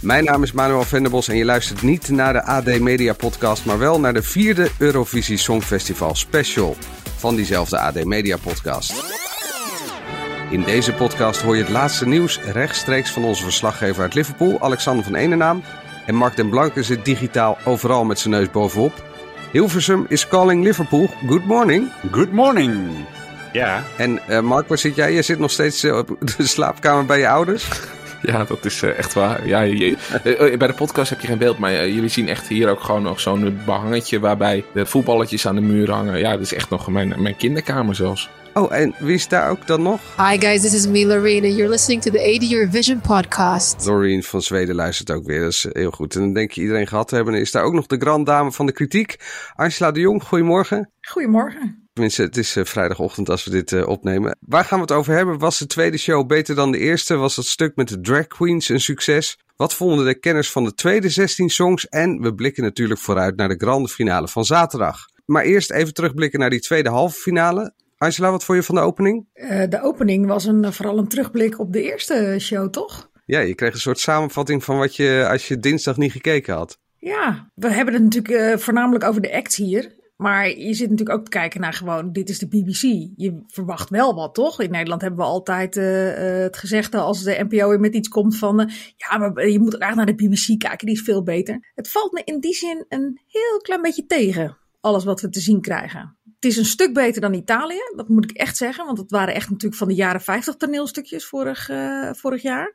Mijn naam is Manuel Venderbos en je luistert niet naar de AD Media Podcast, maar wel naar de vierde Eurovisie Songfestival Special van diezelfde AD Media Podcast. In deze podcast hoor je het laatste nieuws rechtstreeks van onze verslaggever uit Liverpool, Alexander van Enenaam. En Mark den Blanke zit digitaal overal met zijn neus bovenop. Hilversum is calling Liverpool. Good morning. Good morning. Ja. En uh, Mark, waar zit jij? Je zit nog steeds uh, op de slaapkamer bij je ouders? Ja, dat is uh, echt waar. Ja, je, bij de podcast heb je geen beeld, maar jullie zien echt hier ook gewoon nog zo'n behangetje waarbij de voetballetjes aan de muur hangen. Ja, dat is echt nog mijn, mijn kinderkamer zelfs. Oh, en wie is daar ook dan nog? Hi guys, this is me, Loreen, and you're listening to the 80 Eurovision podcast. Loreen van Zweden luistert ook weer, dat is heel goed. En dan denk je iedereen gehad te hebben. is daar ook nog de grand dame van de kritiek, Angela de Jong. Goedemorgen. Goedemorgen. Tenminste, het is uh, vrijdagochtend als we dit uh, opnemen. Waar gaan we het over hebben? Was de tweede show beter dan de eerste? Was dat stuk met de drag queens een succes? Wat vonden de kenners van de tweede 16 songs? En we blikken natuurlijk vooruit naar de grande finale van zaterdag. Maar eerst even terugblikken naar die tweede halve finale. Angela, wat vond je van de opening? Uh, de opening was een, vooral een terugblik op de eerste show, toch? Ja, je kreeg een soort samenvatting van wat je als je dinsdag niet gekeken had. Ja, we hebben het natuurlijk uh, voornamelijk over de acts hier. Maar je zit natuurlijk ook te kijken naar gewoon, dit is de BBC. Je verwacht wel wat, toch? In Nederland hebben we altijd uh, het gezegde als de NPO weer met iets komt van... ja, maar je moet graag naar de BBC kijken, die is veel beter. Het valt me in die zin een heel klein beetje tegen, alles wat we te zien krijgen. Het is een stuk beter dan Italië, dat moet ik echt zeggen. Want het waren echt natuurlijk van de jaren 50 toneelstukjes vorig, vorig jaar.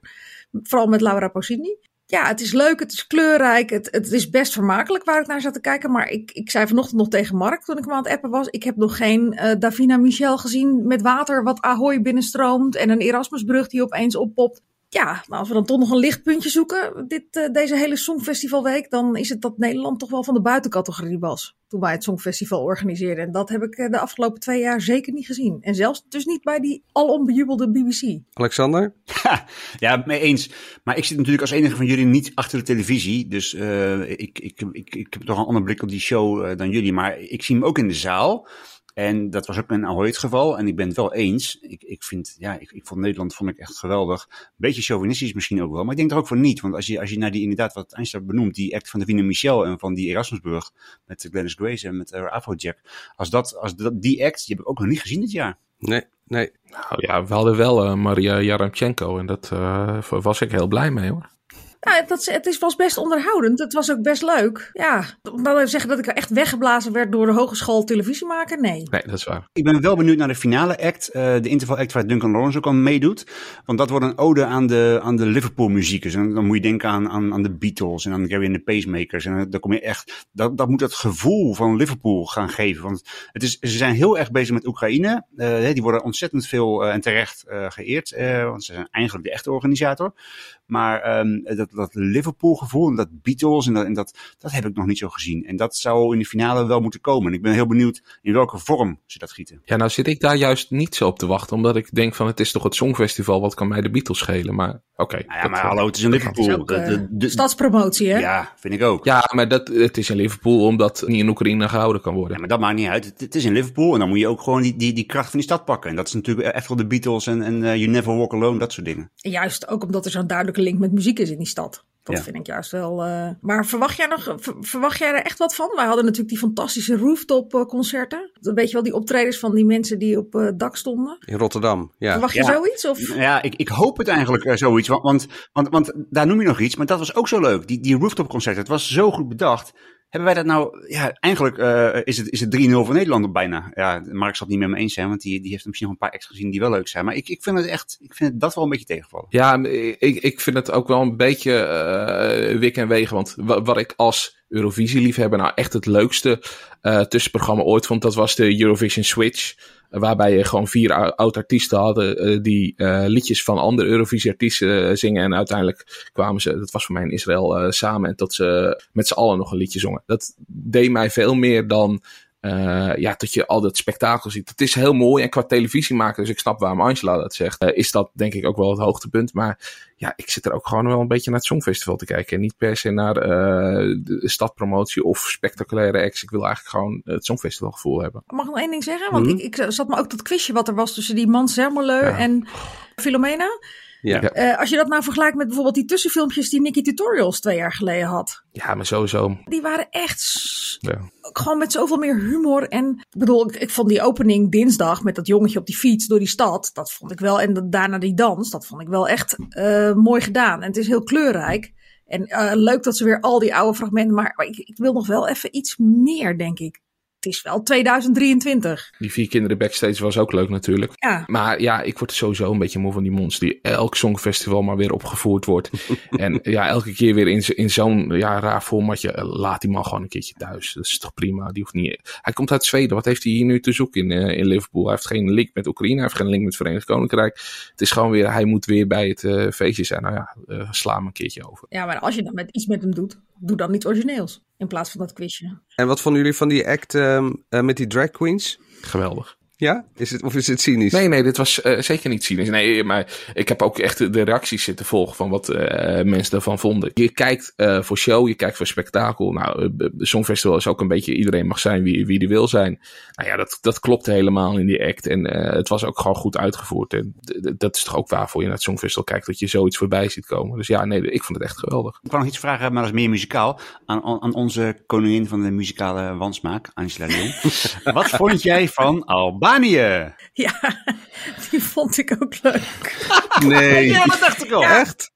Vooral met Laura Pausini. Ja, het is leuk, het is kleurrijk, het, het is best vermakelijk waar ik naar zat te kijken. Maar ik, ik zei vanochtend nog tegen Mark toen ik hem aan het appen was. Ik heb nog geen uh, Davina Michel gezien met water wat Ahoy binnenstroomt. En een Erasmusbrug die opeens oppopt. Ja, maar als we dan toch nog een lichtpuntje zoeken, dit, uh, deze hele Songfestivalweek, dan is het dat Nederland toch wel van de buitencategorie was. Toen wij het Songfestival organiseerden. En dat heb ik uh, de afgelopen twee jaar zeker niet gezien. En zelfs dus niet bij die alombejubelde BBC. Alexander? ja, mee eens. Maar ik zit natuurlijk als enige van jullie niet achter de televisie. Dus uh, ik, ik, ik, ik heb toch een ander blik op die show dan jullie. Maar ik zie hem ook in de zaal. En dat was ook een Ahoy het geval. En ik ben het wel eens. Ik, ik vind, ja, ik, ik vond Nederland vond ik echt geweldig. Een beetje chauvinistisch misschien ook wel. Maar ik denk er ook voor niet. Want als je, als je naar die, inderdaad, wat Einstein benoemt, die act van de Wiener Michel en van die Erasmusburg met Glennis Grace en met uh, Afrojack. Als dat, als dat, die act, die heb ik ook nog niet gezien dit jaar. Nee, nee. Nou ja, we hadden wel uh, Maria Jaremchenko en dat uh, was ik heel blij mee hoor. Ja, dat, het is, was best onderhoudend. Het was ook best leuk. Ja, dan even zeggen dat ik echt weggeblazen werd door de hogeschool televisie maken? Nee. Nee, dat is waar. Ik ben wel benieuwd naar de finale act. Uh, de interval act waar Duncan Lawrence ook aan meedoet. Want dat wordt een ode aan de, aan de Liverpool muziekers. En dan moet je denken aan, aan, aan de Beatles en aan Gary and the Pacemakers. En dan kom je echt, dat, dat moet het gevoel van Liverpool gaan geven. Want het is, ze zijn heel erg bezig met Oekraïne. Uh, die worden ontzettend veel uh, en terecht geëerd. want ze zijn eigenlijk de echte organisator. Maar um, dat, dat Liverpool gevoel en dat Beatles en, dat, en dat, dat heb ik nog niet zo gezien. En dat zou in de finale wel moeten komen. En ik ben heel benieuwd in welke vorm ze dat gieten. Ja, nou zit ik daar juist niet zo op te wachten. Omdat ik denk van het is toch het Songfestival, wat kan mij de Beatles schelen? Maar oké. Okay, nou ja, maar hallo, het is in Liverpool. Is ook, uh, de, de, stadspromotie hè? Ja, vind ik ook. Ja, maar dat, het is in Liverpool omdat niet in Oekraïne gehouden kan worden. Ja, maar dat maakt niet uit. Het, het, is in Liverpool en dan moet je ook gewoon die, die, die kracht van die stad pakken. En dat is natuurlijk echt wel de Beatles en, en uh, You Never Walk Alone, dat soort dingen. Juist, ook omdat er zo'n duidelijke link met muziek is in die stad. Dat ja. vind ik juist wel. Uh... Maar verwacht jij, nog, verwacht jij er echt wat van? Wij hadden natuurlijk die fantastische rooftop concerten. Weet je wel, die optredens van die mensen die op het uh, dak stonden? In Rotterdam, ja. Verwacht je zoiets? Of? Ja, ik, ik hoop het eigenlijk uh, zoiets. Want, want, want, want daar noem je nog iets, maar dat was ook zo leuk. Die, die rooftop concerten, het was zo goed bedacht. Hebben wij dat nou, ja, eigenlijk uh, is het, is het 3-0 voor Nederland bijna. Ja, Mark zal het niet met me eens zijn, want die, die heeft misschien nog een paar extra gezien die wel leuk zijn. Maar ik, ik vind het echt, ik vind dat wel een beetje tegenvallen. Ja, ik, ik vind het ook wel een beetje uh, wik en wegen. Want wat ik als Eurovisie-liefhebber nou echt het leukste uh, tussenprogramma ooit vond, dat was de Eurovision Switch. Waarbij je gewoon vier oud-artiesten hadden uh, die uh, liedjes van andere Eurovisie-artiesten uh, zingen. En uiteindelijk kwamen ze, dat was voor mij in Israël, samen. En tot ze met z'n allen nog een liedje zongen. Dat deed mij veel meer dan uh, ja, dat je al dat spektakel ziet. Het is heel mooi en qua televisie maken, dus ik snap waarom Angela dat zegt, uh, is dat denk ik ook wel het hoogtepunt. Maar ja, ik zit er ook gewoon wel een beetje naar het Songfestival te kijken. En niet per se naar uh, de stadpromotie of spectaculaire acts. Ik wil eigenlijk gewoon het Songfestival gevoel hebben. Mag ik nog één ding zeggen? Want mm -hmm. ik, ik zat me ook dat quizje wat er was tussen die man Zermelo ja. en Filomena. Ja. Eh, als je dat nou vergelijkt met bijvoorbeeld die tussenfilmpjes die Nicky Tutorials twee jaar geleden had. Ja, maar sowieso. Die waren echt Ja. gewoon met zoveel meer humor. En ik bedoel, ik, ik vond die opening dinsdag met dat jongetje op die fiets door die stad. Dat vond ik wel. En daarna die dans. Dat vond ik wel echt eh, mooi gedaan. En het is heel kleurrijk. En eh, leuk dat ze weer al die oude fragmenten. Maar, maar ik, ik wil nog wel even iets meer, denk ik. Het is wel 2023. Die vier kinderen backstage was ook leuk natuurlijk. Ja. Maar ja, ik word sowieso een beetje moe van die mons die elk songfestival maar weer opgevoerd wordt. en ja, elke keer weer in, in zo'n ja, raar formatje. eh, Laat die man gewoon een keertje thuis. Dat is toch prima. Die hoeft niet. Hij komt uit Zweden. Wat heeft hij hier nu te zoeken in, eh, in Liverpool? Hij heeft geen link met Oekraïne. Hij heeft geen link met het Verenigd Koninkrijk. Het is gewoon weer, hij moet weer bij het eh, feestje zijn. Nou ja, sla hem een keertje over. ja, maar als je dan met iets met hem doet, doe dan iets origineels. In plaats van dat quizje. En wat vonden jullie van die act ehm, eh, met die drag queens? Geweldig. Ja? Is het, of is het cynisch? Nee, nee, dit was eh, zeker niet cynisch. Nee, maar ik heb ook echt de reacties zitten volgen van wat eh, mensen daarvan vonden. Je kijkt eh, voor show, je kijkt voor spektakel. Nou, de Songfestival is ook een beetje iedereen mag zijn wie, wie die wil zijn. Nou ja, dat, dat klopte helemaal in die act. En eh, het was ook gewoon goed uitgevoerd. En dat is toch ook waarvoor je naar het Songfestival kijkt, dat je zoiets voorbij ziet komen. Dus ja, nee, ik vond het echt geweldig. Ik kan nog iets vragen, maar dat is meer muzikaal. Aan, aan onze koningin van de muzikale wansmaak, Angela Jong. Wat vond jij van Albanië? Ja, die vond ik ook leuk. Nee. Ja, dat dacht ik al. Echt?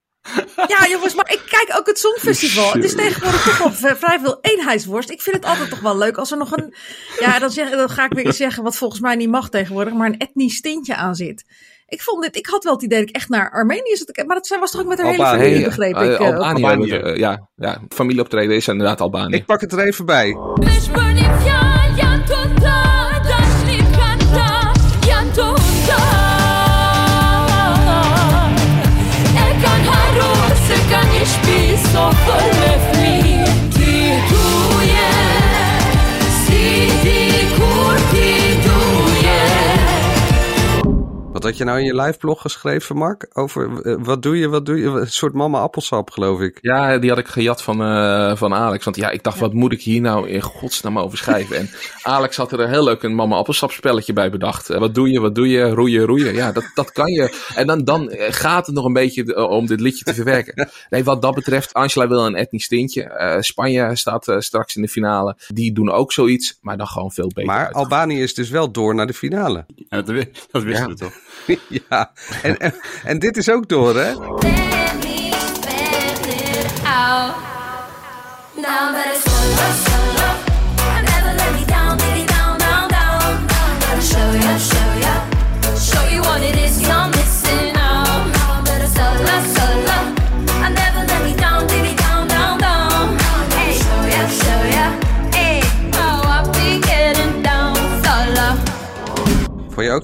Ja, jongens, maar ik kijk ook het Songfestival. Het is tegenwoordig toch wel vrij veel eenheidsworst. Ik vind het altijd toch wel leuk als er nog een... Ja, dan, zeg, dan ga ik weer iets zeggen wat volgens mij niet mag tegenwoordig, maar een etnisch tintje aan zit. Ik vond dit, ik had wel het idee dat ik echt naar Armenië zat. Maar dat was toch ook met haar hele familie, begreep eh, ik. eh. Albanië, eh, ja, ja, familieoptreden is inderdaad Albanië. Ik pak het er even bij. Wat had je nou in je liveblog geschreven, Mark? Over eh, wat doe je, wat doe je? Een soort mama appelsap, geloof ik. Ja, die had ik gejat van, eh, van Alex. Want ja, ik dacht, wat moet ik hier nou in godsnaam over schrijven? En Alex had er een heel leuk een mama appelsap spelletje bij bedacht. Eh, wat doe je, wat doe je? Roeien, roeien. Ja, dat, dat kan je. En dan, dan gaat het nog een beetje om dit liedje te verwerken. Nee, wat dat betreft, Angela wil een etnisch tintje. Eh, Spanje staat straks in de finale. Die doen ook zoiets, maar dan gewoon veel beter. Maar. Albanië is dus wel door naar de finale. Ja, dat, dat wisten Ja. we toch? ja, en, en, dit is ook door, hè?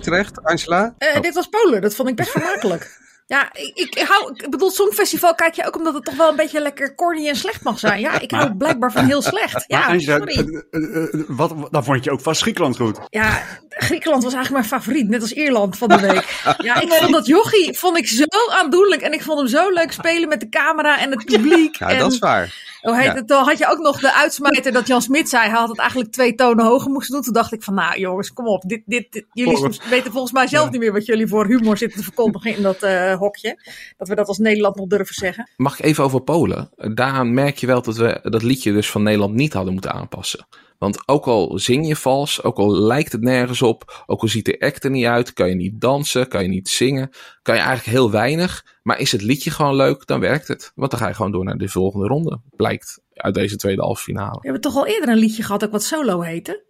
Terecht, Angela? Eh, Dit was Polen, dat vond ik best vermakelijk. Ja, ik, ik, hou, ik bedoel, Songfestival kijk je ook omdat het toch wel een beetje lekker corny en slecht mag zijn. Ja, ik hou blijkbaar van heel slecht. Maar Ja, Angela, sorry. eh, eh, eh, wat, wat- dan vond je ook vast Griekenland goed. Ja, Griekenland was eigenlijk mijn favoriet, net als Ierland van de week. Ja, ik vond dat jochie vond ik zo aandoenlijk en ik vond hem zo leuk spelen met de camera en het publiek. Ja, en, dat is waar. Oh, heet Ja. het, toen had je ook nog de uitsmijter dat Jan Smit zei, hij had het eigenlijk twee tonen hoger moesten doen. Toen dacht ik van, nou jongens, kom op, dit, dit, dit- jullie weten volgens mij zelf niet meer wat jullie voor humor zitten te verkondigen in dat hokje. Dat we dat als Nederland nog durven zeggen. Mag ik even over Polen? Daaraan merk je wel dat we dat liedje dus van Nederland niet hadden moeten aanpassen. Want ook al zing je vals, ook al lijkt het nergens op, ook al ziet de act er niet uit, kan je niet dansen, kan je niet zingen, kan je eigenlijk heel weinig. Maar is het liedje gewoon leuk, dan werkt het. Want dan ga je gewoon door naar de volgende ronde. Blijkt uit deze tweede halve finale. We hebben toch al eerder een liedje gehad, ook wat solo heette.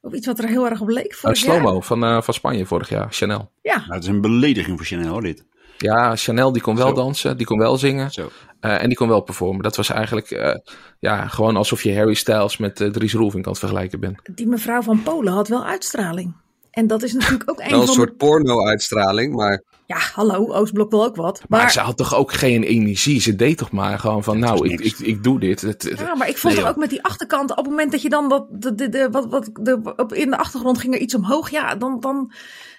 Of iets wat er heel erg op leek vorig jaar. Slow-mo van, eh, van Spanje vorig jaar, Chanel. Ja, Nou, dat is een belediging voor Chanel, hoor, dit. Ja, Chanel die kon wel Zo. dansen, die kon wel zingen Zo. eh, en die kon wel performen. Dat was eigenlijk eh, ja, gewoon alsof je Harry Styles met eh, Dries Roelvink aan het vergelijken bent. die mevrouw van Polen had wel uitstraling. En dat is natuurlijk ook een Wel een van soort de... porno-uitstraling, maar Ja, hallo, Oostblok wil ook wat. Maar, Maar, ze had toch ook geen energie. Ze deed toch maar gewoon van, nou, ik, ik, ik doe dit. Het, het- ja, maar ik vond Nee, ook met die achterkant, op het moment dat je dan dat, de, de, de, wat, wat, de, op, in de achtergrond ging er iets omhoog. Ja, dan, dan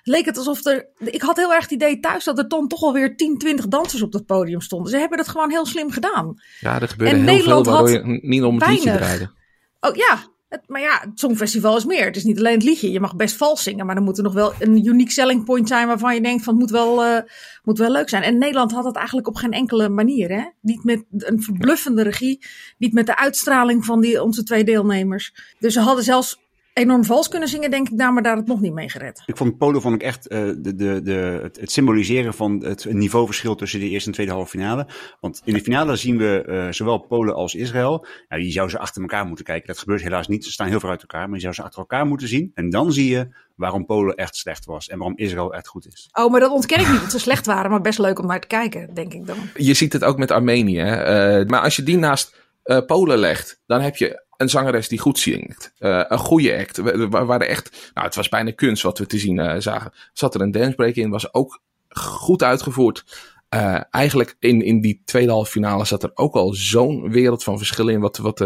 leek het alsof er... Ik had heel erg het idee thuis dat er dan toch alweer 10, 20 dansers op dat podium stonden. Ze hebben het gewoon heel slim gedaan. ja, er gebeurde En heel Nederland veel waardoor je niet om het liedje weinig. draaide. Oh ja, Het, maar ja, het Songfestival is meer. Het is niet alleen het liedje. Je mag best vals zingen, maar dan moet er nog wel een unique selling point zijn waarvan je denkt van het moet wel, eh, moet wel leuk zijn. En Nederland had het eigenlijk op geen enkele manier. Hè? Niet met een verbluffende regie, niet met de uitstraling van die, onze twee deelnemers. Dus ze hadden zelfs enorm vals kunnen zingen, denk ik, daar, maar daar het nog niet mee gered. Ik vond Polen vond ik echt eh, de, de, de, het, het symboliseren van het niveauverschil tussen de eerste en tweede halve finale. Want in de finale zien we eh, zowel Polen als Israël. Ja, die zou ze achter elkaar moeten kijken. Dat gebeurt helaas niet. Ze staan heel ver uit elkaar. Maar je zou ze achter elkaar moeten zien. En dan zie je waarom Polen echt slecht was. En waarom Israël echt goed is. Oh, maar dat ontken ik niet dat ze slecht waren, maar best leuk om naar te kijken, denk ik dan. Je ziet het ook met Armenië. hè. Eh, maar als je die naast eh, Polen legt, dan heb je een zangeres die goed zingt. Eh, een goede act. We- waren echt, nou, het was bijna kunst wat we te zien eh, zagen. Zat er een dancebreak in, was ook goed uitgevoerd. Eh, eigenlijk in, in die tweede halve finale zat er ook al zo'n wereld van verschil in wat, wat,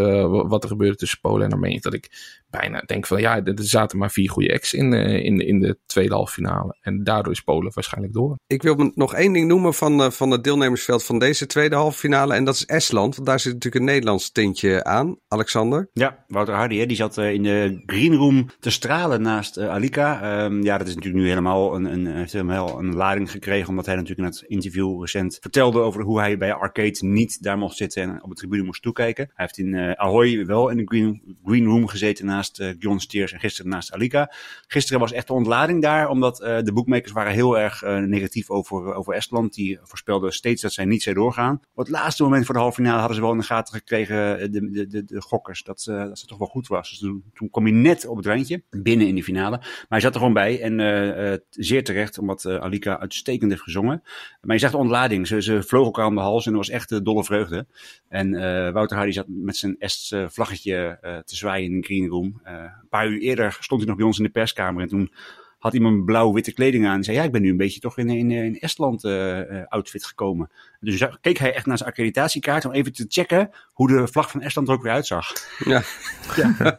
wat er gebeurde tussen Polen en Armenië. Dat ik bijna denk van ja, er zaten maar vier goede acts in, eh, in, in de tweede halve finale. En daardoor is Polen waarschijnlijk door. Ik wil nog één ding noemen van, eh, van het deelnemersveld van deze tweede halve finale. En dat is Estland. Want daar zit natuurlijk een Nederlands tintje aan. Alexander. Ja, Wouter Hardy, hè, die zat eh, in de green room te stralen naast Alika. Ehm, ja, dat is natuurlijk nu helemaal een, een, heeft helemaal een lading gekregen. Omdat hij natuurlijk in het interview recent vertelde over hoe hij bij Arcade niet daar mocht zitten en op de tribune moest toekijken. Hij heeft in eh, Ahoy wel in de green, green room gezeten naast eh Gjon Steers en gisteren naast Alika. Gisteren was echt de ontlading daar, omdat eh, de bookmakers waren heel erg eh, negatief over, over Estland. Die voorspelden steeds dat zij niet zou doorgaan. Op het laatste moment voor de halve finale hadden ze wel in de gaten gekregen, de, de, de, de gokkers, dat, dat ze toch wel goed was. Dus toen, toen kwam hij net op het randje, binnen in die finale. Maar hij zat er gewoon bij en zeer terecht, omdat Alika uitstekend heeft gezongen. Maar je zegt de ontlading, ze, ze vlogen elkaar om de hals en er was echt eh, dolle vreugde. En Wouter Hardy zat met zijn Est vlaggetje eh, te zwaaien in de green room. Eh, een paar uur eerder stond hij nog bij ons in de perskamer en toen had iemand blauw-witte kleding aan. En zei, ja, ik ben nu een beetje toch in, in, in Estland eh, eh, outfit gekomen. Dus keek hij echt naar zijn accreditatiekaart om even te checken hoe de vlag van Estland er ook weer uitzag. Ja.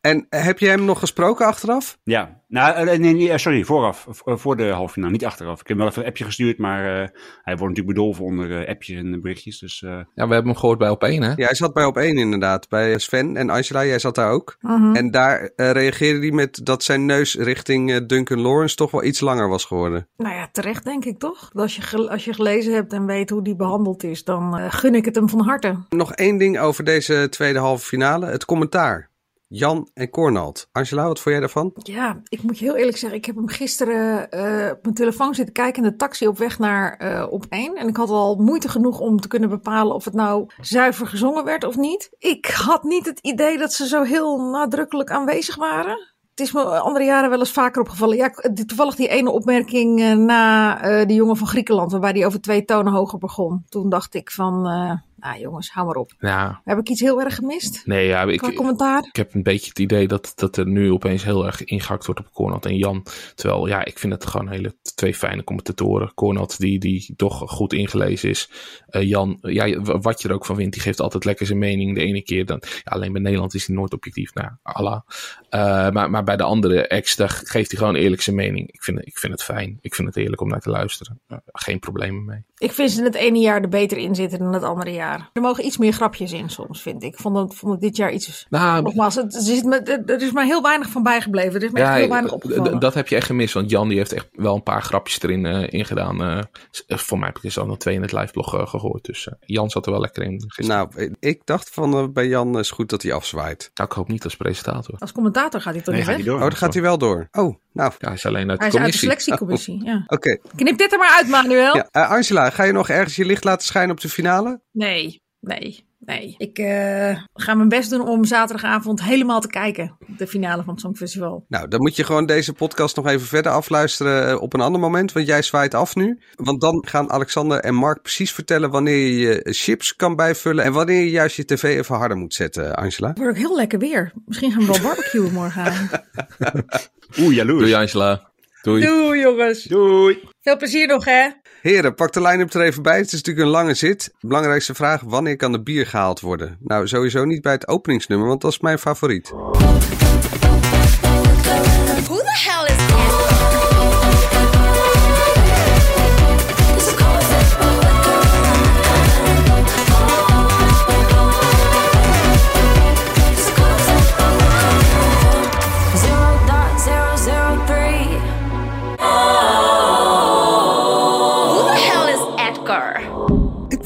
en heb je hem nog gesproken achteraf? Ja, nou, eh, nee, nee, sorry, vooraf, voor de halve finale, niet achteraf. Ik heb hem wel even een appje gestuurd, maar eh, hij wordt natuurlijk bedolven onder appjes en berichtjes. Dus eh, Ja, we hebben hem gehoord bij op één, hè? Ja, hij zat bij op één inderdaad. Bij Sven en Angela. Jij zat daar ook. Mhm. En daar reageerde hij met dat zijn neus richting eh, Duncan Lawrence toch wel iets langer was geworden. Nou ja, terecht denk ik toch? Als je, als je gelezen hebt en weet hoe die behandeld is, dan eh, gun ik het hem van harte. Nog één ding over deze tweede halve finale. Het commentaar. Jan en Cornald. Angela, wat vond jij daarvan? Ja, ik moet je heel eerlijk zeggen, ik heb hem gisteren eh, op mijn telefoon zitten kijken in de taxi op weg naar eh, op één. En ik had al moeite genoeg om te kunnen bepalen of het nou zuiver gezongen werd of niet. Ik had niet het idee dat ze zo heel nadrukkelijk aanwezig waren. Het is me andere jaren wel eens vaker opgevallen. Ja, toevallig die ene opmerking eh, na eh die jongen van Griekenland, waarbij die over twee tonen hoger begon. Toen dacht ik van, eh, nou jongens, hou maar op. Ja, Heb ik iets heel erg gemist? nee, ja, ik, commentaar? ik heb een beetje het idee dat, dat er nu opeens heel erg ingehakt wordt op Cornald en Jan. Terwijl, ja, ik vind het gewoon hele twee fijne commentatoren. Cornald, die, die toch goed ingelezen is. Eh, Jan, ja, wat je er ook van vindt, die geeft altijd lekker zijn mening. De ene keer dan, ja, alleen bij Nederland is hij nooit objectief. Nou, Allah. Eh, maar, maar bij de andere ex, daar geeft hij gewoon eerlijk zijn mening. Ik vind, ik vind het fijn. Ik vind het heerlijk om naar te luisteren. Eh, geen problemen mee. Ik vind ze het ene jaar er beter in zitten dan het andere jaar. Er mogen iets meer grapjes in soms, vind ik. Ik vond het, vond het dit jaar iets... Nou, Nogmaals, het, er, me, er is maar heel weinig van bijgebleven. Er is me echt heel weinig opgevallen. dat heb je echt gemist. Want Jan die heeft echt wel een paar grapjes erin eh ingedaan. eh, voor mij heb ik er zo nog twee in het liveblog eh, gehoord. Dus eh, Jan zat er wel lekker in gisteren. Nou, ik dacht van bij Jan is goed dat hij afzwaait. Nou, ik hoop niet als presentator. Als commentator gaat hij toch nee, niet gaat weg? hij door. Oh, dan gaat hij wel door. Oh, nou, Ja, hij is alleen uit Hij de is uit de commissie. selectiecommissie, ja. oké. Knip dit er maar uit, Manuel. Ja, eh, Angela, ga je nog ergens je licht laten schijnen op de finale? Nee, nee, nee. Ik eh, ga mijn best doen om zaterdagavond helemaal te kijken. De finale van het Songfestival. Nou, dan moet je gewoon deze podcast nog even verder afluisteren eh, op een ander moment. Want jij zwaait af nu. Want dan gaan Alexander en Mark precies vertellen wanneer je je chips kan bijvullen. En wanneer je juist je tv even harder moet zetten, Angela. Het wordt ook heel lekker weer. Misschien gaan we wel barbecuen morgen. Oeh, jaloers. Doei Angela. Doei. Doei jongens. Doei. Veel plezier nog hè. Heren, pak de line-up er even bij. Het is natuurlijk een lange zit. Belangrijkste vraag, wanneer kan de bier gehaald worden? Nou, sowieso niet bij het openingsnummer, want dat is mijn favoriet.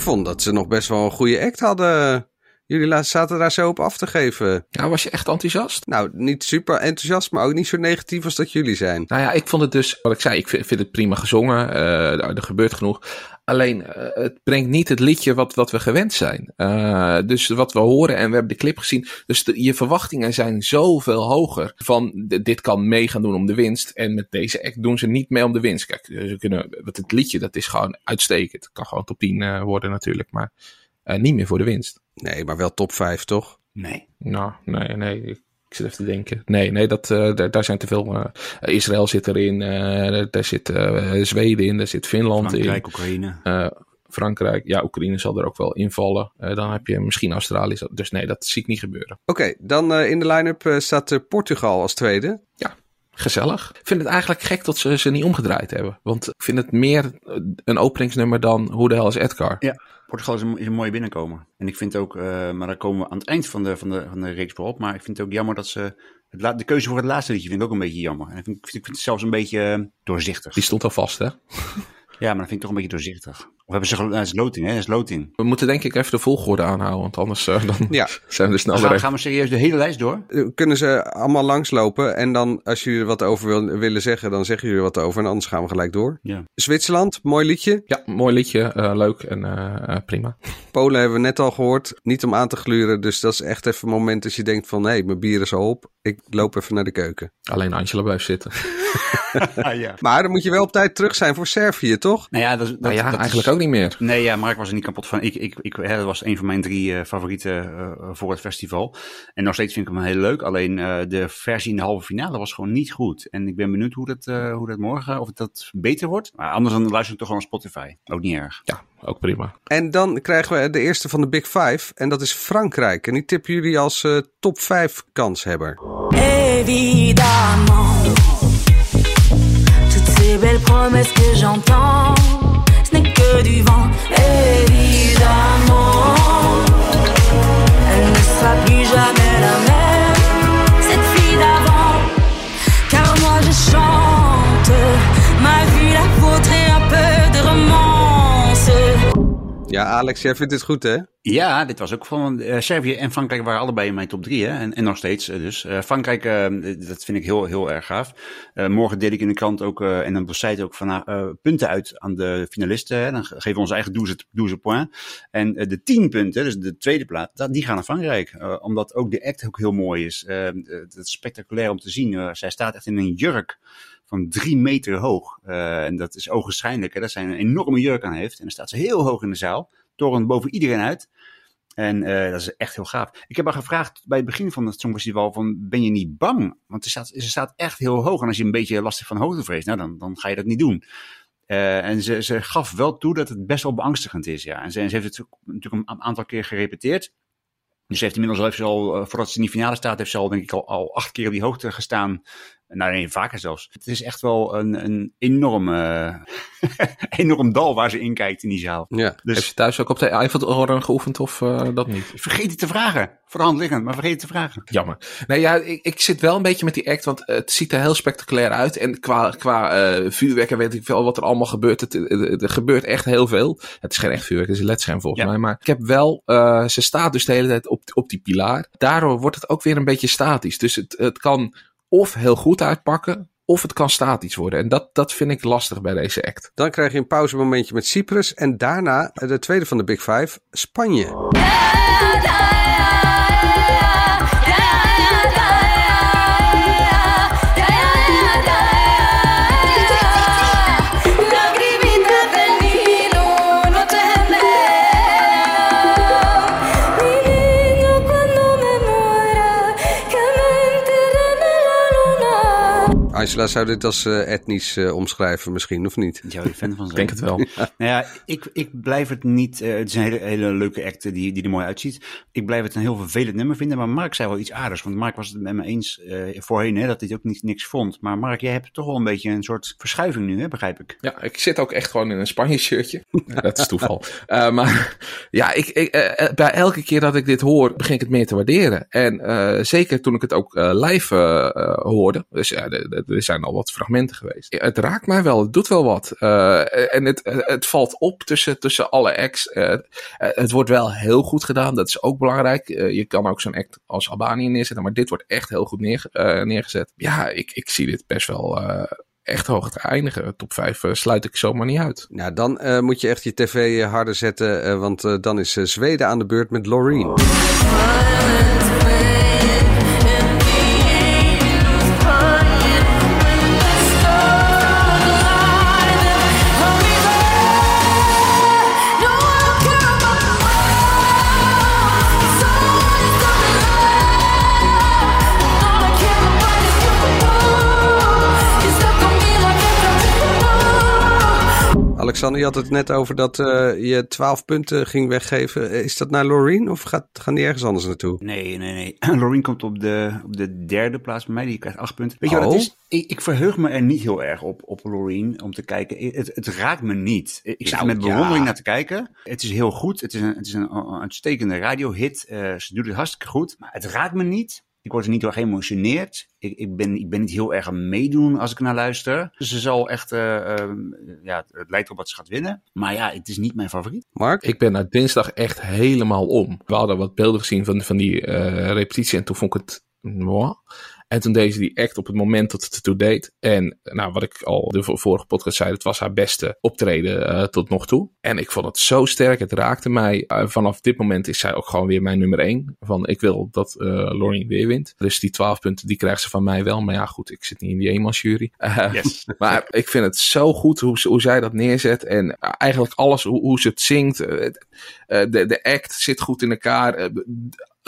Vond dat ze nog best wel een goede act hadden. Jullie zaten daar zo op af te geven. Ja, was je echt enthousiast? Nou, niet super enthousiast, maar ook niet zo negatief als dat jullie zijn. Nou ja, ik vond het dus, wat ik zei, ik vind, vind het prima gezongen. eh, er gebeurt genoeg. Alleen, eh, het brengt niet het liedje wat, wat we gewend zijn. Eh, dus wat we horen, en we hebben de clip gezien. Dus de- je verwachtingen zijn zoveel hoger. Van, dit kan mee gaan doen om de winst. En met deze act doen ze niet mee om de winst. Kijk, ze kunnen, wat het liedje, dat is gewoon uitstekend. Het kan gewoon top 10 eh, worden natuurlijk. Maar eh, niet meer voor de winst. Nee, maar wel top 5, toch? Nee. Nou, nee, nee. Ik ik zit even te denken. Nee, nee, dat, eh, daar, zijn te veel. eh, Israël zit erin, eh, daar zit eh, Zweden in, daar zit Finland Frankrijk, in. Oekraïne. eh, Frankrijk, ja, Oekraïne zal er ook wel invallen. Dan heb je misschien Australië. Dus nee, dat zie ik niet gebeuren. Oké, dan eh, in de line-up eh, staat Portugal als tweede. Gezellig. Ik vind het eigenlijk gek dat ze ze niet omgedraaid hebben. Want ik vind het meer een openingsnummer dan Hoe de hel is Edgar. Ja, Portugal is een, mooie binnenkomer. En ik vind ook, eh, maar daar komen we aan het eind van de, van de, van de reeks op. Maar ik vind het ook jammer dat ze. Het de keuze voor het laatste liedje vind ik ook een beetje jammer. En ik vind, ik vind, ik vind het zelfs een beetje eh, doorzichtig. Die stond al vast, hè? Ja, maar dat vind ik toch een beetje doorzichtig. Of hebben ze gelo- Dat is loting, hè? Dat is loting. We moeten denk ik even de volgorde aanhouden. Want anders eh, dan Ja, zijn we er snel Gaan, we serieus de hele lijst door? eh, kunnen ze allemaal langslopen. En dan, als jullie er wat over wil- willen zeggen, dan zeggen jullie er wat over. En anders gaan we gelijk door. Ja. Zwitserland, mooi liedje. Ja, mooi liedje. eh, leuk en eh, eh, prima. Polen hebben we net al gehoord. Niet om aan te gluren. Dus dat is echt even een moment als je denkt van... hé, mijn bier is al op. Ik loop even naar de keuken. Alleen Angela blijft zitten. Ah, ja. Maar dan moet je wel op tijd terug zijn voor Servië, toch? Nou ja, dat, dat, Nou ja, dat is- eigenlijk ook niet meer. Nee, ja, Mark was er niet kapot van. Ik, ik, ik, hè, dat was een van mijn drie eh, favorieten eh, voor het festival. En nog steeds vind ik hem heel leuk. Alleen eh, de versie in de halve finale was gewoon niet goed. En ik ben benieuwd hoe dat, eh, hoe dat morgen, of dat beter wordt. Maar anders dan luister ik toch gewoon op Spotify. Ook niet erg. Ja, ook prima. En dan krijgen we de eerste van de Big Five. En dat is Frankrijk. En die tippen jullie als eh, top 5 kanshebber. Ces belles promesses que j'entends, ce n'est que du vent. Évidemment, elle ne sera plus jamais la même, Ja, Alex, jij vindt dit goed, hè? Ja, dit was ook van eh, Servië en Frankrijk waren allebei in mijn top drie. Hè? En, en nog steeds. eh, dus Eh, Frankrijk, dat vind ik heel, heel erg gaaf. Morgen deel ik in de krant ook en op de site ook van, eh, punten uit aan de finalisten. Hè? Dan ge- geven we onze eigen 12, 12 point. En de 10 punten, dus de tweede plaats, die gaan naar Frankrijk. Omdat ook de act ook heel mooi is. Het is spectaculair om te zien. Zij staat echt in een jurk van drie meter hoog. Eh, en dat is ogenschijnlijk hè, dat zij een enorme jurk aan heeft. En dan staat ze heel hoog in de zaal, torent boven iedereen uit. En eh, dat is echt heel gaaf. Ik heb haar gevraagd bij het begin van het Songfestival van, ben je niet bang? Want ze staat, ze staat echt heel hoog. En als je een beetje lastig van hoogte vreest, nou, dan, dan ga je dat niet doen. Eh, en ze, ze gaf wel toe dat het best wel beangstigend is, ja. En ze, heeft het natuurlijk een aantal keer gerepeteerd. Dus ze heeft inmiddels al, heeft ze al, voordat ze in die finale staat, heeft ze al, denk ik, al, al acht keer op die hoogte gestaan. Nou, nee, vaker zelfs. Het is echt wel een, een enorm, eh, enorm dal waar ze in kijkt in die zaal. Ja. Dus Heb je thuis ook op de Eiffeltoren geoefend of eh, dat niet? vergeet het te vragen. Voor de hand liggend, maar vergeet het te vragen. Jammer. Nee, ja, ik, ik zit wel een beetje met die act, want het ziet er heel spectaculair uit. En qua, qua eh vuurwerk en weet ik veel wat er allemaal gebeurt. Het, er gebeurt echt heel veel. Het is geen echt vuurwerk, het is een ledscherm volgens Ja. mij. Maar ik heb wel, eh, ze staat dus de hele tijd op, op die pilaar. Daardoor wordt het ook weer een beetje statisch. Dus het, het kan of heel goed uitpakken, of het kan statisch worden. En dat, dat vind ik lastig bij deze act. Dan krijg je een pauzemomentje met Cyprus. En daarna de tweede van de Big Five, Spanje. Angela zou dit als eh, etnisch eh, omschrijven misschien, of niet? Je fan van zijn? Ik denk het wel. Nou ja, ik, ik blijf het niet. eh, het is een hele, hele leuke act die, die er mooi uitziet. Ik blijf het een heel vervelend nummer vinden. Maar Mark zei wel iets aardigs. Want Mark was het met me eens eh, voorheen hè, dat hij ook niet, niks vond. Maar Mark, jij hebt toch wel een beetje een soort verschuiving nu, hè, begrijp ik. Ja, ik zit ook echt gewoon in een Spanje-shirtje. Ja, dat is toeval. Eh, maar ja, ik, ik, bij elke keer dat ik dit hoor, begin ik het meer te waarderen. En eh, zeker toen ik het ook eh, live hoorde. Dus ja, de, de, er zijn al wat fragmenten geweest. Het raakt mij wel, het doet wel wat. Eh, en het, het valt op tussen, tussen alle acts. Eh, eh, het wordt wel heel goed gedaan, dat is ook belangrijk. Je kan ook zo'n act als Albanië neerzetten, maar dit wordt echt heel goed eh, neergezet. Ja, ik, ik zie dit best wel echt hoog te eindigen. Top 5 sluit ik zomaar niet uit. Nou, dan moet je echt je tv harder zetten, want dan is Zweden aan de beurt met Loreen. Alexander, je had het net over dat eh, je 12 punten ging weggeven. Eh, Is dat naar Loreen of gaat, gaan die ergens anders naartoe? Nee, nee, nee. Loreen komt op de, op de derde plaats bij mij. Die krijgt acht punten. Weet je wat Oh. het is? Ik, ik verheug me er niet heel erg op, op Loreen om te kijken. Het, het raakt me niet. Ik zit Nou, er met ja. bewondering naar te kijken. Het is heel goed. Het is een, het is een, een uitstekende radiohit. Eh, ze doet het hartstikke goed. Maar het raakt me niet. Ik word er niet door geëmotioneerd. Ik, ik, ben, ik ben niet heel erg aan meedoen als ik naar luister. Dus ze zal echt, eh, ehm, ja, het lijkt erop dat ze gaat winnen. Maar ja, het is niet mijn favoriet. Mark? Ik ben na dinsdag echt helemaal om. We hadden wat beelden gezien van, van die eh, repetitie en toen vond ik het. En toen deed ze die act op het moment dat het ertoe deed. En nou, wat ik al de vo- vorige podcast zei, het was haar beste optreden eh, tot nog toe. En ik vond het zo sterk, het raakte mij. Eh, vanaf dit moment is zij ook gewoon weer mijn nummer één. Van ik wil dat eh Loreen weer wint. Dus die 12 punten, die krijgt ze van mij wel. Maar ja, goed, ik zit niet in die eenmansjury. Yes. maar ik vind het zo goed hoe, hoe zij dat neerzet. En eigenlijk alles, hoe, hoe ze het zingt. de, de act zit goed in elkaar.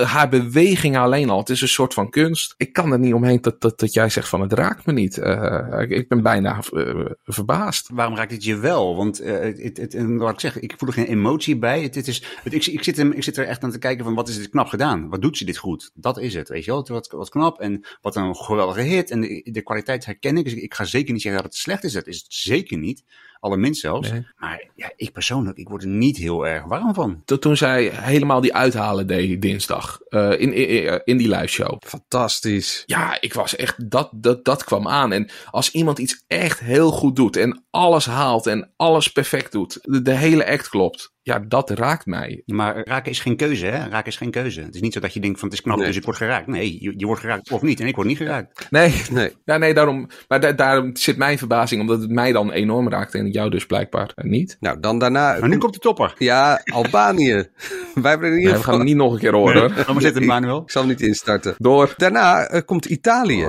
Haar beweging alleen al. Het is een soort van kunst. Ik kan er niet omheen dat, dat, dat jij zegt van het raakt me niet. Eh, ik, ben bijna eh, verbaasd. Waarom raakt het je wel? Want eh, het, wat ik zeg, ik voel er geen emotie bij. Het, is, het, ik, ik, zit ik zit er echt aan te kijken van wat is dit knap gedaan? Wat doet ze dit goed? Dat is het, weet je wel. Wat, wat knap en wat een geweldige hit. En de, de kwaliteit herken ik. Dus ik, ik ga zeker niet zeggen dat het slecht is. Dat is het zeker niet. Allerminst zelfs. Nee. Maar ja, ik persoonlijk, ik word er niet heel erg warm van. Tot toen zij helemaal die uithalen deed dinsdag. eh, in, in, in die live show. Fantastisch. Ja, ik was echt, dat, dat, dat kwam aan. En als iemand iets echt heel goed doet en alles haalt en alles perfect doet, de, de hele act klopt, ja, dat raakt mij. Maar raken is geen keuze, hè? Raken is geen keuze. Het is niet zo dat je denkt van het is knap, Nee. dus ik word geraakt. Nee, je, je wordt geraakt of niet. En ik word niet geraakt. Nee, Nee. ja, nee daarom, maar da- daarom zit mijn verbazing, omdat het mij dan enorm raakt en jou dus blijkbaar niet. Nou, dan daarna... Maar nu komt de topper. Ja, Albanië. Wij hebben Nee, we gaan het niet nog een keer horen. hoor. Ga maar zitten, Manuel. Ik zal hem niet instarten. Door. Daarna eh, komt Italië.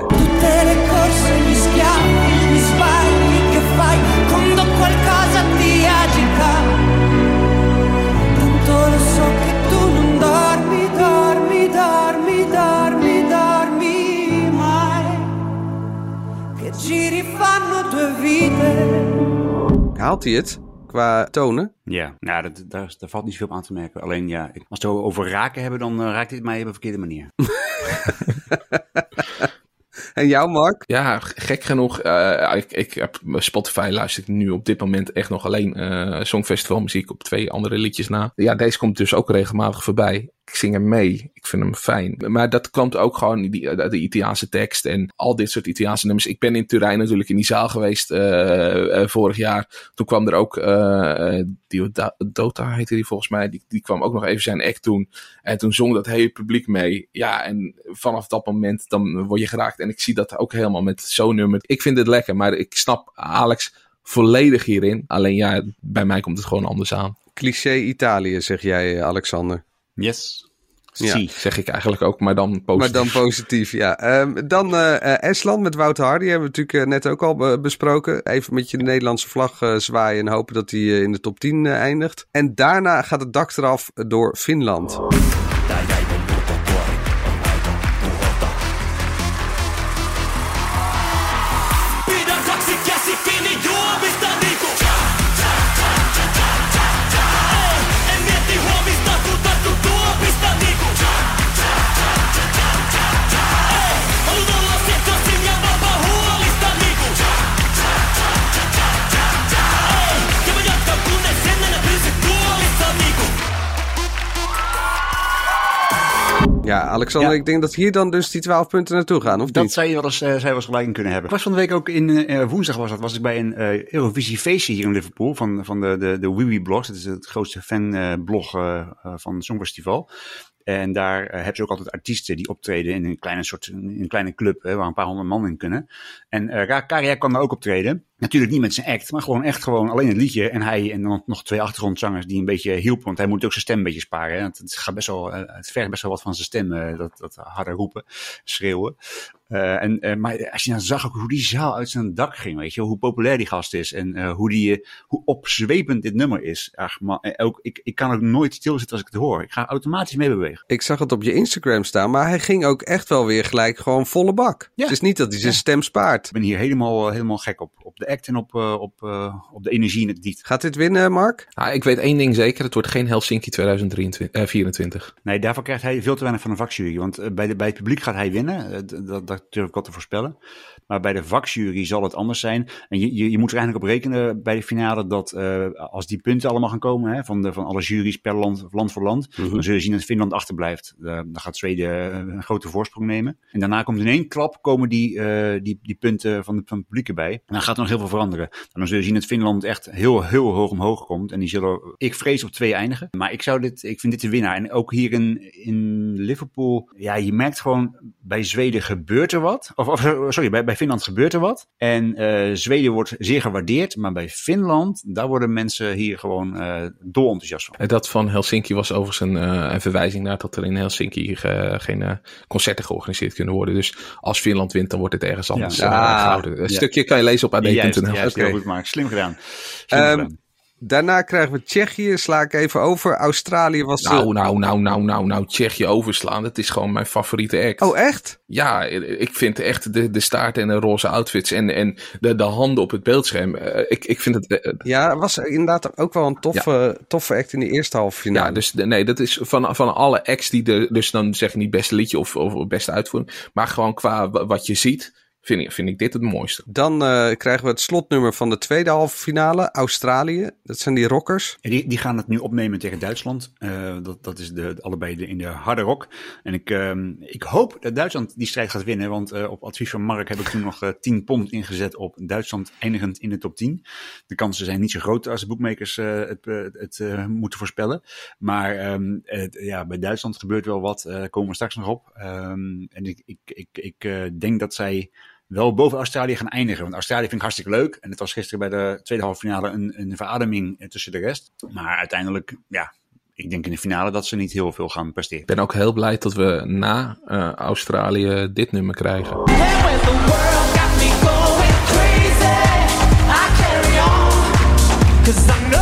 Haalt hij het qua tonen? Ja, nou, dat, daar, daar valt niet zoveel op aan te merken. Alleen ja, ik- als we het over raken hebben, dan eh, raakt dit mij op een verkeerde manier. En jou, Mark? Ja, gek genoeg. eh, ik, ik heb Spotify luister ik nu op dit moment echt nog alleen eh Songfestival muziek op twee andere liedjes na. Ja, deze komt dus ook regelmatig voorbij. Ik zing hem mee. Ik vind hem fijn. Maar dat komt ook gewoon die, de, de Italiaanse tekst en al dit soort Italiaanse nummers. Ik ben in Turijn natuurlijk in die zaal geweest eh, eh, vorig jaar. Toen kwam er ook eh, eh, Dioda- Dota heette die volgens mij. Die, die kwam ook nog even zijn act doen. En toen zong dat hele publiek mee. Ja, en vanaf dat moment dan word je geraakt. En ik zie dat ook helemaal met zo'n nummer. Ik vind het lekker, maar ik snap Alex volledig hierin. Alleen ja, bij mij komt het gewoon anders aan. Cliché Italië, zeg jij, eh, Alexander. Yes. Ja. Zie. Zeg ik eigenlijk ook, maar dan positief. Maar dan positief, ja. Ehm, dan eh, eh, Estland met Wouter Hardy hebben we natuurlijk eh, net ook al be- besproken. Even met je Nederlandse vlag eh, zwaaien en hopen dat eh, in de top 10 eh, eindigt. En daarna gaat het dak eraf door Finland. Alexander, Ja. ik denk dat hier dan dus die 12 punten naartoe gaan, of Dat niet? zou je wel eens, eh, je wel eens gelijk kunnen hebben. Ik was van de week ook in, eh, woensdag was dat, was ik bij een eh, Eurovisie feestje hier in Liverpool van, van de, de, de Wiwi Blogs. Dat is het grootste fanblog eh eh, van het Songfestival. En daar eh, hebben ze ook altijd artiesten die optreden in een kleine soort, een kleine club, hè, waar een paar honderd man in kunnen. En eh Ra- Karia kwam daar ook optreden. Natuurlijk niet met zijn act, maar gewoon echt gewoon alleen het liedje. En hij en dan nog twee achtergrondzangers die een beetje hielpen. Want hij moet ook zijn stem een beetje sparen. Hè. Het, gaat best wel, eh, het vergt best wel wat van zijn stem, eh, dat, dat harder roepen, schreeuwen. Eh, en, eh, maar als je nou zag ook hoe die zaal uit zijn dak ging, weet je, hoe populair die gast is en eh, hoe, die, hoe opzwepend dit nummer is. Ach, man, ook, ik, ik kan ook nooit stilzitten als ik het hoor. Ik ga automatisch meebewegen. Ik zag het op je Instagram staan, maar hij ging ook echt wel weer gelijk gewoon volle bak. Ja. Het is niet dat hij zijn Ja. stem spaart. Ik ben hier helemaal, helemaal gek op. Op de act en op, eh, op, eh, op de energie in het lied. Gaat dit winnen, Mark? Nou, ik weet één ding zeker. Het wordt geen Helsinki 2024. Nee, daarvoor krijgt hij veel te weinig van de vakjury. Want bij, de, bij het publiek gaat hij winnen. Dat, dat durf ik wel te voorspellen. Maar bij de vakjury zal het anders zijn. En je, je, je moet er eigenlijk op rekenen bij de finale dat eh, als die punten allemaal gaan komen hè, van, de, van alle juries per land, land voor land, dan zul je zien dat Finland achterblijft. Eh, dan gaat Zweden eh, een grote voorsprong nemen. En daarna komt in één klap komen die, die, die punten van, de, van het publiek erbij. En dan gaat er nog heel veel veranderen. En dan zul je zien dat Finland echt heel, heel hoog omhoog komt. En die zullen, ik vrees, op twee eindigen. Maar ik, zou dit, ik vind dit de winnaar. En ook hier in, in Liverpool, ja, je merkt gewoon bij Zweden gebeurt er wat. Of, of sorry, bij, bij Finland gebeurt er wat. En eh, Zweden wordt zeer gewaardeerd. Maar bij Finland, daar worden mensen hier gewoon eh dolenthousiast van. En dat van Helsinki was overigens een, eh, een verwijzing naar dat er in Helsinki eh, geen eh, concerten georganiseerd kunnen worden. Dus als Finland wint, dan wordt het ergens anders Ja. eh, Ah. gehouden. Een Ja. stukje kan je lezen op ad.nl. Oké. heel goed, Mark. Slim gedaan. Slim Ehm, gedaan. Daarna krijgen we Tsjechië, sla ik even over. Australië was... de- Nou, nou, nou, nou, nou, nou, Tsjechië overslaan. Dat is gewoon mijn favoriete act. Oh, echt? Ja, ik vind echt de, de staart en de roze outfits en, en de, de handen op het beeldscherm. eh, ik, ik vind het. eh, Ja, was inderdaad ook wel een toffe, toffe act in de eerste halve finale. ja, dus nee, dat is van, van alle acts die er. Dus dan zeg ik niet beste liedje of, of beste uitvoering. Maar gewoon qua wa- wat je ziet, vind ik, vind ik dit het mooiste. Dan eh, krijgen we het slotnummer van de tweede halve finale. Australië. Dat zijn die rockers. Ja, die, die gaan het nu opnemen tegen Duitsland. Eh, dat, dat is de, allebei de, in de harde rock. En ik, ehm, ik hoop dat Duitsland die strijd gaat winnen. Want eh, op advies van Mark heb ik toen nog eh 10 pond ingezet op Duitsland eindigend in de top 10. De kansen zijn niet zo groot als de boekmakers eh, het, het eh, moeten voorspellen. Maar ehm, het- ja, bij Duitsland gebeurt wel wat. eh, daar komen we straks nog op. Ehm, en ik, ik, ik, ik eh, denk dat zij wel boven Australië gaan eindigen. Want Australië vind ik hartstikke leuk. En het was gisteren bij de tweede halve finale een, een verademing eh, tussen de rest. Maar uiteindelijk, ja, ik denk in de finale dat ze niet heel veel gaan presteren. Ik ben ook heel blij dat we na eh, Australië dit nummer krijgen. Cause I know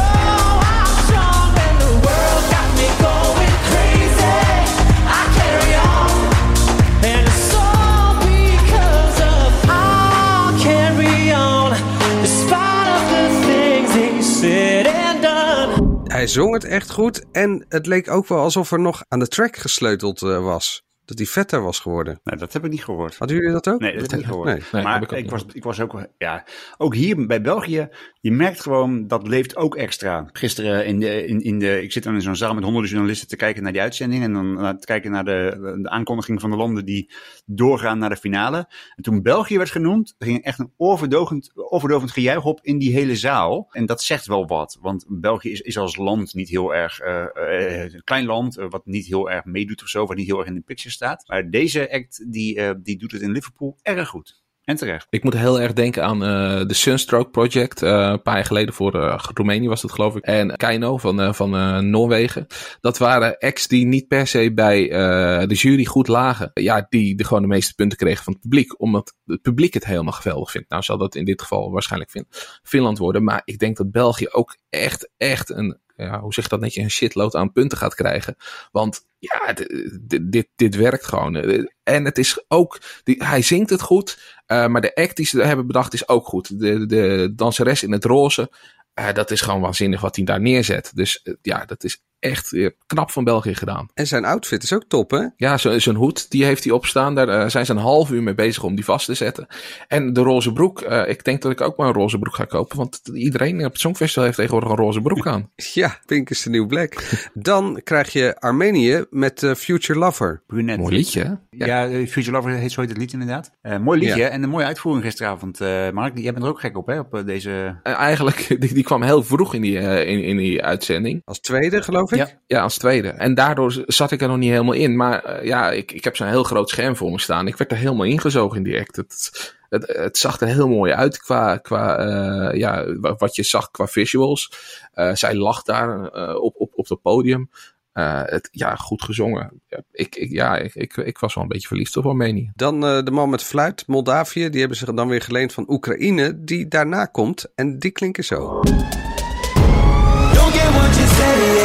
zong het echt goed. En het leek ook wel alsof er nog aan de track gesleuteld eh, was. Dat hij vetter was geworden. Nou, dat heb ik niet gehoord. Hadden jullie dat ook? Nee, dat heb ik niet gehoord. Nee. Nee, maar ik ik, was, ik was ook, ja, ook hier bij België, je merkt gewoon, dat leeft ook extra. Gisteren in de, in, in de, ik zit dan in zo'n zaal met honderden journalisten te kijken naar die uitzending en dan naar te kijken naar de, de aankondiging van de landen die doorgaan naar de finale. En toen België werd genoemd, ging echt een oorverdovend, oorverdovend gejuich op in die hele zaal. En dat zegt wel wat, want België is, is als land niet heel erg, eh, eh, een klein land, eh, wat niet heel erg meedoet of zo, wat niet heel erg in de picture staat. Maar deze act, die, eh, die doet het in Liverpool erg goed. En terecht. Ik moet heel erg denken aan eh, de Sunstroke Project. eh, een paar jaar geleden voor eh, Roemenië was dat geloof ik. En Keino van, eh, van eh, Noorwegen. Dat waren acts die niet per se bij eh, de jury goed lagen. Ja, die de, gewoon de meeste punten kregen van het publiek. Omdat het publiek het helemaal geweldig vindt. Nou zal dat in dit geval waarschijnlijk Fin Finland worden. Maar ik denk dat België ook echt, echt een... Ja, hoe zeg dat netjes? Een shitload aan punten gaat krijgen. Want ja, d- d- dit, dit werkt gewoon. Eh, En het is ook... Die, hij zingt het goed. eh, maar de act die ze hebben bedacht is ook goed. De, de danseres in het roze. eh, dat is gewoon waanzinnig wat hij daar neerzet. Dus ja, dat is echt eh, knap van België gedaan. En zijn outfit is ook top, hè? Ja, zo- zijn hoed, die heeft hij opstaan. Daar eh, zijn ze een half uur mee bezig om die vast te zetten. En de roze broek, eh, ik denk dat ik ook maar een roze broek ga kopen. Want iedereen op het Songfestival heeft tegenwoordig een roze broek aan. Ja, Pink is de nieuw black. Dan krijg je Armenië met Future Lover. Brunet. Mooi liedje, hè? Ja, Future Lover heet zo heet het lied inderdaad. Eh, mooi liedje Ja. en een mooie uitvoering gisteravond. Eh Mark, jij bent er ook gek op, hè? Op deze... Eh, eigenlijk, die, die kwam heel vroeg in die, in, in die uitzending. Als tweede, geloof ik. Ja. Ja, als tweede. En daardoor zat ik er nog niet helemaal in. Maar eh, ja, ik, ik heb zo'n heel groot scherm voor me staan. Ik werd er helemaal ingezogen in die act. Het, het, het zag er heel mooi uit qua, qua eh, ja, wa- wat je zag qua visuals. Eh, zij lag daar eh, op, op, op het podium. Eh, het, ja, goed gezongen. Ja, ik, ik, ja, ik, ik, ik was wel een beetje verliefd op Armenië. Dan eh, de man met fluit, Moldavië. Die hebben ze dan weer geleend van Oekraïne. Die daarna komt. En die klinken zo. Don't get what you say, yeah,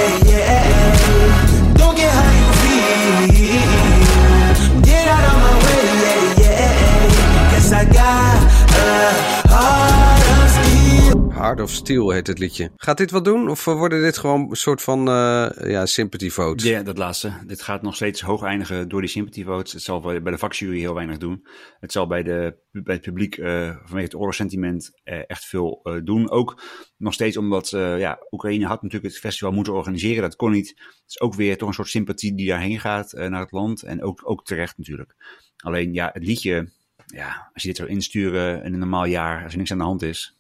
yeah. Of Steel heet het liedje. Gaat dit wat doen? Of worden dit gewoon een soort van eh, ja, sympathy votes? Ja, dat laatste. Dit gaat nog steeds hoog eindigen door die sympathy votes. Het zal bij de vakjury heel weinig doen. Het zal bij, de, bij het publiek eh, vanwege het oorlogssentiment eh, echt veel doen. Ook nog steeds omdat ja, Oekraïne had natuurlijk het festival moeten organiseren. Dat kon niet. Het is ook weer toch een soort sympathie die daarheen gaat naar het land. En ook, ook terecht natuurlijk. Alleen ja, het liedje, ja, als je dit zou insturen in een normaal jaar, als er niks aan de hand is,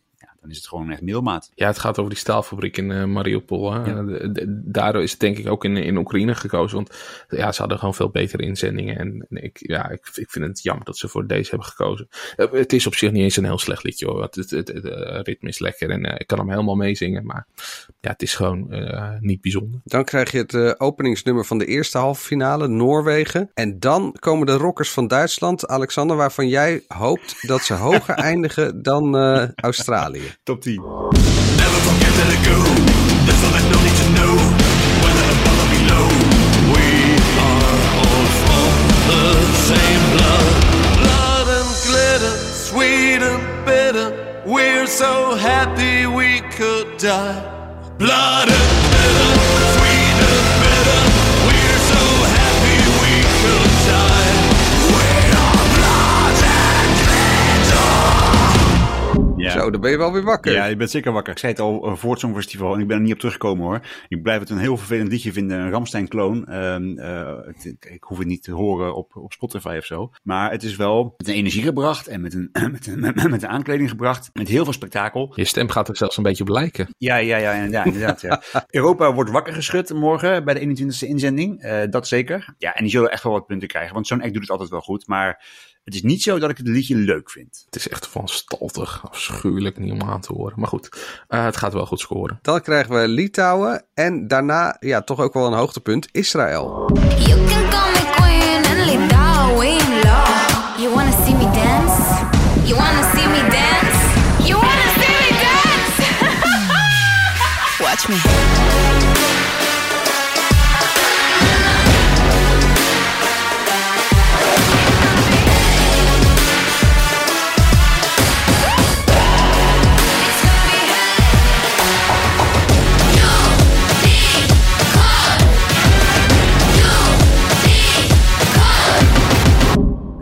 dan is het gewoon echt middelmaat. Ja, het gaat over die staalfabriek in eh, Mariupol. Hè? Ja. De- de- daardoor is het denk ik ook in, in Oekraïne gekozen. Want ja, ze hadden gewoon veel betere inzendingen. En, en ik, ja, ik, ik vind het jammer dat ze voor deze hebben gekozen. Eh, het is op zich niet eens een heel slecht liedje hoor. Het, het, het, het, eh, ritme is lekker en ik kan hem helemaal meezingen. Maar ja, het is gewoon eh, niet bijzonder. Dan krijg je het eh, openingsnummer van de eerste halve finale, Noorwegen. En dan komen de rockers van Duitsland, Alexander, waarvan jij hoopt dat ze hoger eindigen dan eh, Australië. Top 10. Never forget to let go. There's all that no need to know. Whether above or below. We are all from the same blood. Blood and glitter, sweet and bitter. We're so happy we could die. Blood and glitter, Zo, dan ben je wel weer wakker. Ja, je bent zeker wakker. Ik zei het al eh, voor het Songfestival en ik ben er niet op teruggekomen hoor. Ik blijf het een heel vervelend liedje vinden, een Ramstein-kloon. Ehm, eh, ik, ik hoef het niet te horen op, op Spotify of zo. Maar het is wel met een energie gebracht en met een, met een, met, met een aankleding gebracht. Met heel veel spektakel. Je stem gaat er zelfs een beetje op lijken. Ja, ja, ja, ja inderdaad. Ja. Europa wordt wakker geschud morgen bij de 21ste inzending. Eh, dat zeker. Ja, en die zullen echt wel wat punten krijgen. Want zo'n act doet het altijd wel goed. Maar het is niet zo dat ik het liedje leuk vind. Het is echt van staltig, afschuwelijk, niet om aan te horen. Maar goed, eh, het gaat wel goed scoren. Dan krijgen we Litouwen en daarna, ja, toch ook wel een hoogtepunt, Israël. You can call me queen and. You wanna see me dance? You wanna see me dance? You wanna see me dance? Watch me.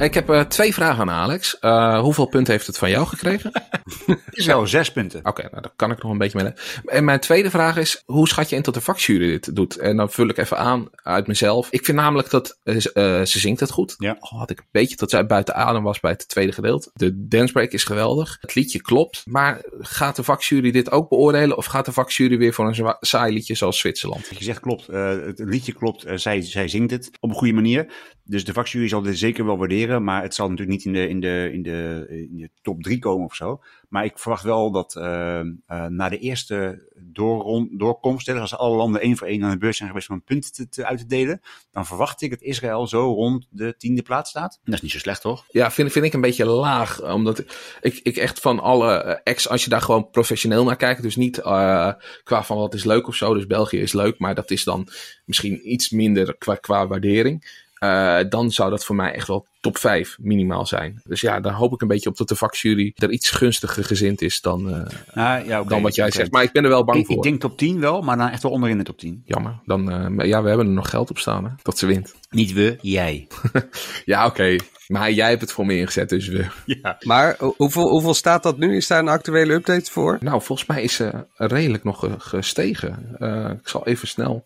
Ik heb eh, twee vragen aan Alex. Eh, hoeveel punten heeft het van jou gekregen? Israël, zes punten. Oké, nou, daar kan ik nog een beetje mee. En mijn tweede vraag is, hoe schat je in tot de vakjury dit doet? En dan vul ik even aan uit mezelf. Ik vind namelijk dat eh, ze- eh, zingt het goed. Ja. Al had ik een beetje dat zij buiten adem was bij het tweede gedeelte. De dancebreak is geweldig. Het liedje klopt. Maar gaat de vakjury dit ook beoordelen? Of gaat de vakjury weer voor een saai liedje zoals Zwitserland? Wat je zegt klopt. Eh, het liedje klopt. Eh, zij, zij zingt het op een goede manier. Dus de vakjury zal dit zeker wel waarderen. Maar het zal natuurlijk niet in de, in de, in de, in de top drie komen of zo. Maar ik verwacht wel dat eh, eh, na de eerste doorron, doorkomst, hè, als alle landen één voor één aan de beurs zijn geweest om een punt te, te, uit te delen, dan verwacht ik dat Israël zo rond de tiende plaats staat. Dat is niet zo slecht, toch? Ja, vind, vind ik een beetje laag. Omdat ik, ik echt van alle eh, acts, als je daar gewoon professioneel naar kijkt. Dus niet eh, qua van wat is leuk of zo. Dus België is leuk, maar dat is dan misschien iets minder qua, qua waardering. Eh, dan zou dat voor mij echt wel top 5 minimaal zijn. Dus ja, daar hoop ik een beetje op dat de vakjury er iets gunstiger gezind is dan, eh, ja, dan wat jij zegt. Maar ik ben er wel bang Ik, voor. ik denk top 10 wel, maar dan echt wel onderin de top 10. Jammer. Dan, eh, ja, we hebben er nog geld op staan, hè, dat ze wint. Niet we, jij. Ja, oké. Maar jij hebt het voor me ingezet, dus we... Ja. Maar ho- hoeveel, hoeveel staat dat nu? Is daar een actuele update voor? Nou, volgens mij is ze redelijk nog gestegen. Eh, ik zal even snel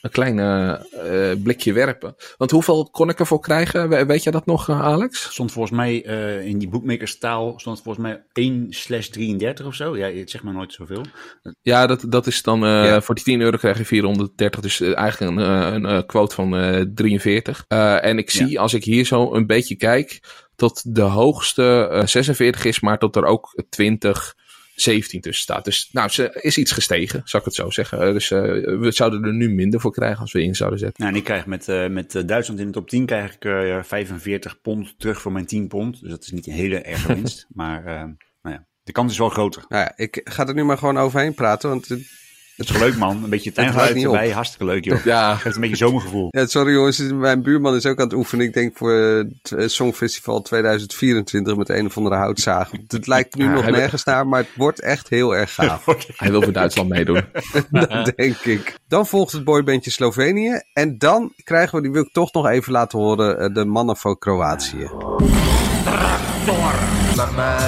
een klein eh, eh, blikje werpen. Want hoeveel kon ik ervoor krijgen? We- Weet jij dat nog, eh, Alex? Stond volgens mij in die boekmakerstaal stond volgens mij 1 slash 33 of zo. Ja, het zegt maar nooit zoveel. Ja, dat, dat is dan... Ja. Voor die 10 euro krijg je 430. Dus eigenlijk een, een quote van eh 43. Eh, en ik zie, als ik hier zo een beetje kijk... tot de hoogste eh, 46 is, maar tot er ook 20... 17 tussen staat. Dus nou, ze is iets gestegen, zou ik het zo zeggen. Eh, Dus eh, we zouden er nu minder voor krijgen als we in zouden zetten. Nou, en ik krijg met, eh, met Duitsland in de top 10 krijg ik eh, 45 pond terug voor mijn 10 pond. Dus dat is niet een hele erge winst. maar eh, nou ja, de kans is wel groter. Nou ja, ik ga er nu maar gewoon overheen praten. Want het- is leuk man. Een beetje tuingeluid op. erbij. Hartstikke leuk joh. Ja, Geeft een beetje zomergevoel. ja, sorry jongens, mijn buurman is ook aan het oefenen. Ik denk voor het eh, Songfestival 2024 met een of andere houtzaag. Het lijkt nu Ja, nog nergens naar, maar het wordt echt heel erg gaaf. hij wil voor Duitsland meedoen. dat denk ik. Dan volgt het boybandje Slovenië. En dan krijgen we, die wil ik toch nog even laten horen, eh, de mannen van Kroatië. Mama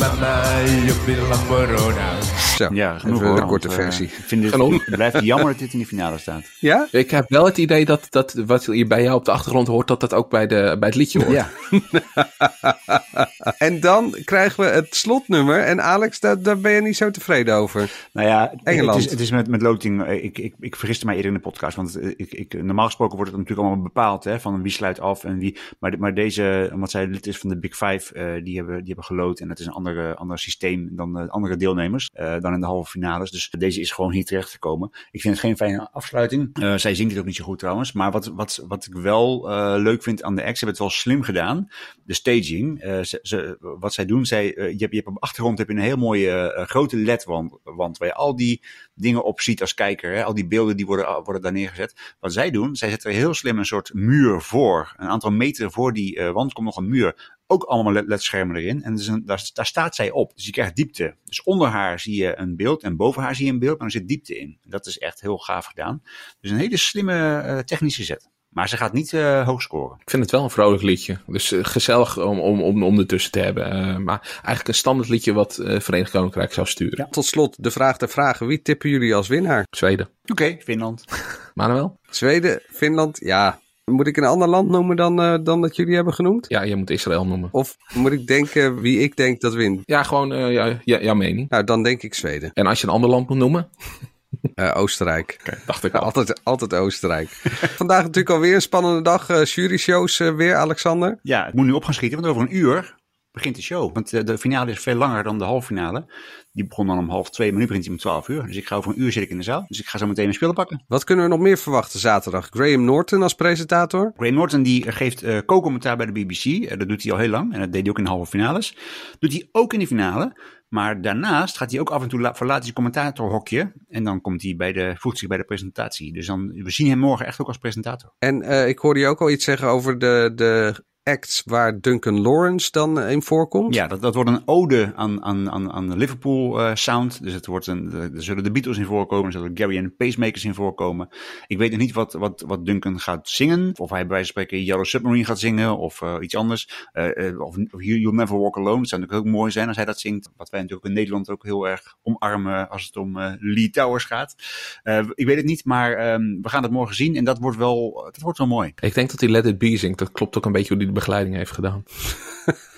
mamma, io vi lavoro now. Zo, Ja, genoeg even hoor. de korte want, eh, versie. ik vind het, Genoeg. het blijft jammer dat dit in de finale staat. Ja? Ik heb wel het idee dat, dat wat je bij jou op de achtergrond hoort, dat dat ook bij, de, bij het liedje hoort. Ja, En dan krijgen we het slotnummer. En Alex, daar, daar ben je niet zo tevreden over. nou ja, Engeland. Het is, het is met, met loting. eh, Ik, ik, ik vergiste mij eerder in de podcast. Want eh, ik, ik, normaal gesproken wordt het natuurlijk allemaal bepaald. Hè, van wie sluit af en wie. Maar, de- maar deze, omdat zij lid is van de Big Five, eh, die, hebben, die hebben geloot. En het is een andere, ander systeem dan eh, andere deelnemers. eh, dan in de halve finales. Dus deze is gewoon hier terecht gekomen. Ik vind het geen fijne afsluiting. Eh, zij zingt het ook niet zo goed trouwens. Maar wat, wat, wat ik wel eh, leuk vind aan de acts, hebben het wel slim gedaan. De staging. eh, ze, wat zij doen, zij, je, hebt, je hebt op de achtergrond heb je een heel mooie grote ledwand wand, waar je al die dingen op ziet als kijker. Hè? Al die beelden die worden, worden daar neergezet. Wat zij doen, zij zetten er heel slim een soort muur voor. Een aantal meter voor die wand komt nog een muur. Ook allemaal led- ledschermen erin. En dus een, daar, daar staat zij op. Dus je krijgt diepte. Dus onder haar zie je een beeld en boven haar zie je een beeld, maar er zit diepte in. Dat is echt heel gaaf gedaan. Dus een hele slimme eh, technische zet. Maar ze gaat niet eh, hoog scoren. Ik vind het wel een vrolijk liedje. Dus eh, gezellig om, om, om, om ertussen te hebben. Eh, maar eigenlijk een standaard liedje wat eh Verenigd Koninkrijk zou sturen. Tot slot de vraag der vragen. Wie tippen jullie als winnaar? Zweden. Oké, Finland. Manuel? Zweden, Finland, ja. Moet ik een ander land noemen dan, eh, dan dat jullie hebben genoemd? Ja, je moet Israël noemen. Of moet ik denken wie ik denk dat wint? Ja, gewoon eh, ja, ja, jouw mening. Nou, dan denk ik Zweden. En als je een ander land moet noemen? Eh, Oostenrijk. Dacht ik al. altijd, altijd Oostenrijk. Vandaag natuurlijk alweer een spannende dag. eh jury-shows eh, weer, Alexander. Ja, het moet nu op gaan schieten, want over een uur begint de show. Want eh, de finale is veel langer dan de halve finale. Die begon dan om half twee, maar nu begint hij om twaalf uur. Dus ik ga over een uur zit ik in de zaal. Dus ik ga zo meteen mijn spullen pakken. Wat kunnen we nog meer verwachten zaterdag? Graham Norton als presentator. Ray Norton die geeft eh co-commentaar bij de BBC. Eh, dat doet hij al heel lang. En dat deed hij ook in de halve finales. Doet hij ook in de finale. Maar daarnaast gaat hij ook af en toe la- verlaat hij commentatorhokje. En dan komt hij bij de, voegt zich bij de presentatie. Dus dan, we zien hem morgen echt ook als presentator. En ik hoorde je ook al iets zeggen over de, de acts waar Duncan Lawrence dan eh, in voorkomt. Ja, dat, dat wordt een ode aan, aan, aan, aan de Liverpool eh, sound. Dus het wordt een, er zullen de Beatles in voorkomen, er zullen Gary en de Pacemakers in voorkomen. Ik weet nog niet wat, wat, wat Duncan gaat zingen. Of hij bij wijze van spreken Yellow Submarine gaat zingen of eh, iets anders. Eh, eh, of, of You- You'll Never Walk Alone. Het zou natuurlijk ook mooi zijn als hij dat zingt. Wat wij natuurlijk in Nederland ook heel erg omarmen als het om eh, Lee Towers gaat. Eh, ik weet het niet, maar ehm, we gaan het morgen zien. En dat wordt wel, dat wordt wel mooi. Ik denk dat hij Let It Be zingt. Dat klopt ook een beetje hoe de begeleiding heeft gedaan.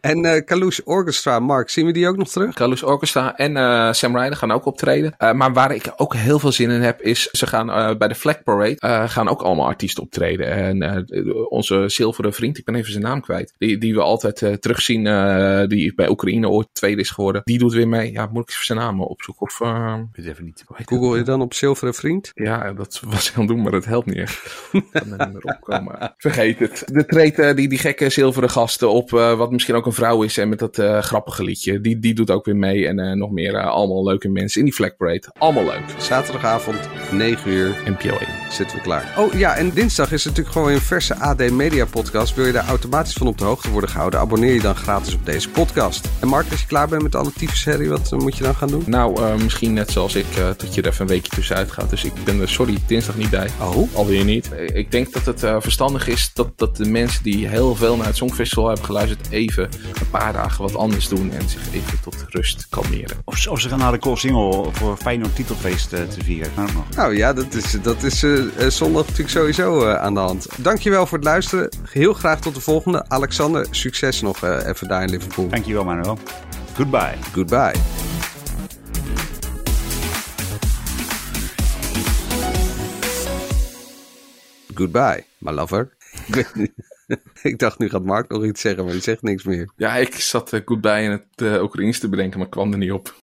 En eh Kalush Orchestra, Mark, zien we die ook nog terug? Carlos Orchestra en eh, Sam Ryder gaan ook optreden. Eh, maar waar ik ook heel veel zin in heb, is ze gaan eh, bij de Flag Parade eh, gaan ook allemaal artiesten optreden. En eh, onze zilveren vriend, ik ben even zijn naam kwijt, die, die we altijd eh, terugzien, eh, die bij Oekraïne ooit tweede is geworden, die doet weer mee. Ja, moet ik even zijn naam opzoeken? Of, eh, Ik weet even niet. Google je dan op Zilveren Vriend? Ja, dat was het doen, maar dat helpt niet echt. Ik kan er niet meer opkomen. Vergeet het. Er treedt die, die gekke zilveren gasten op, eh, wat misschien ook een vrouw is en met dat eh, grappige liedje. Die, die doet ook weer mee en eh, nog meer eh, allemaal leuke mensen in die Flag Parade. Allemaal leuk. Zaterdagavond, 9 uur, NPO 1. zitten we klaar. Oh ja, en dinsdag is natuurlijk gewoon een verse AD Media podcast. Wil je daar automatisch van op de hoogte worden gehouden? Abonneer je dan gratis op deze podcast. En Mark, als je klaar bent met alle serie, wat moet je dan gaan doen? Nou, eh, misschien net zoals ik, eh, dat je er even een weekje tussenuit gaat. Dus ik ben er, sorry, dinsdag niet bij. Oh? Alweer niet. Ik denk dat het eh, verstandig is dat, dat de mensen die heel veel naar het Songfestival hebben geluisterd... even een paar dagen wat anders doen en zich even tot rust kalmeren. Of, of ze gaan naar de Cool Single voor Feyenoord titelfeest eh, te vieren. Nog. Nou ja, dat is, dat is eh, eh, zondag natuurlijk sowieso eh, aan de hand. Dankjewel voor het luisteren. Heel graag tot de volgende. Alexander, succes nog eh, even daar in Liverpool. Dankjewel Manuel. Goodbye. Goodbye. Goodbye, my lover. Ik dacht, nu gaat Mark nog iets zeggen, maar die zegt niks meer. Ja, ik zat uh, goed bij in het uh, Oekraïens te bedenken, maar kwam er niet op.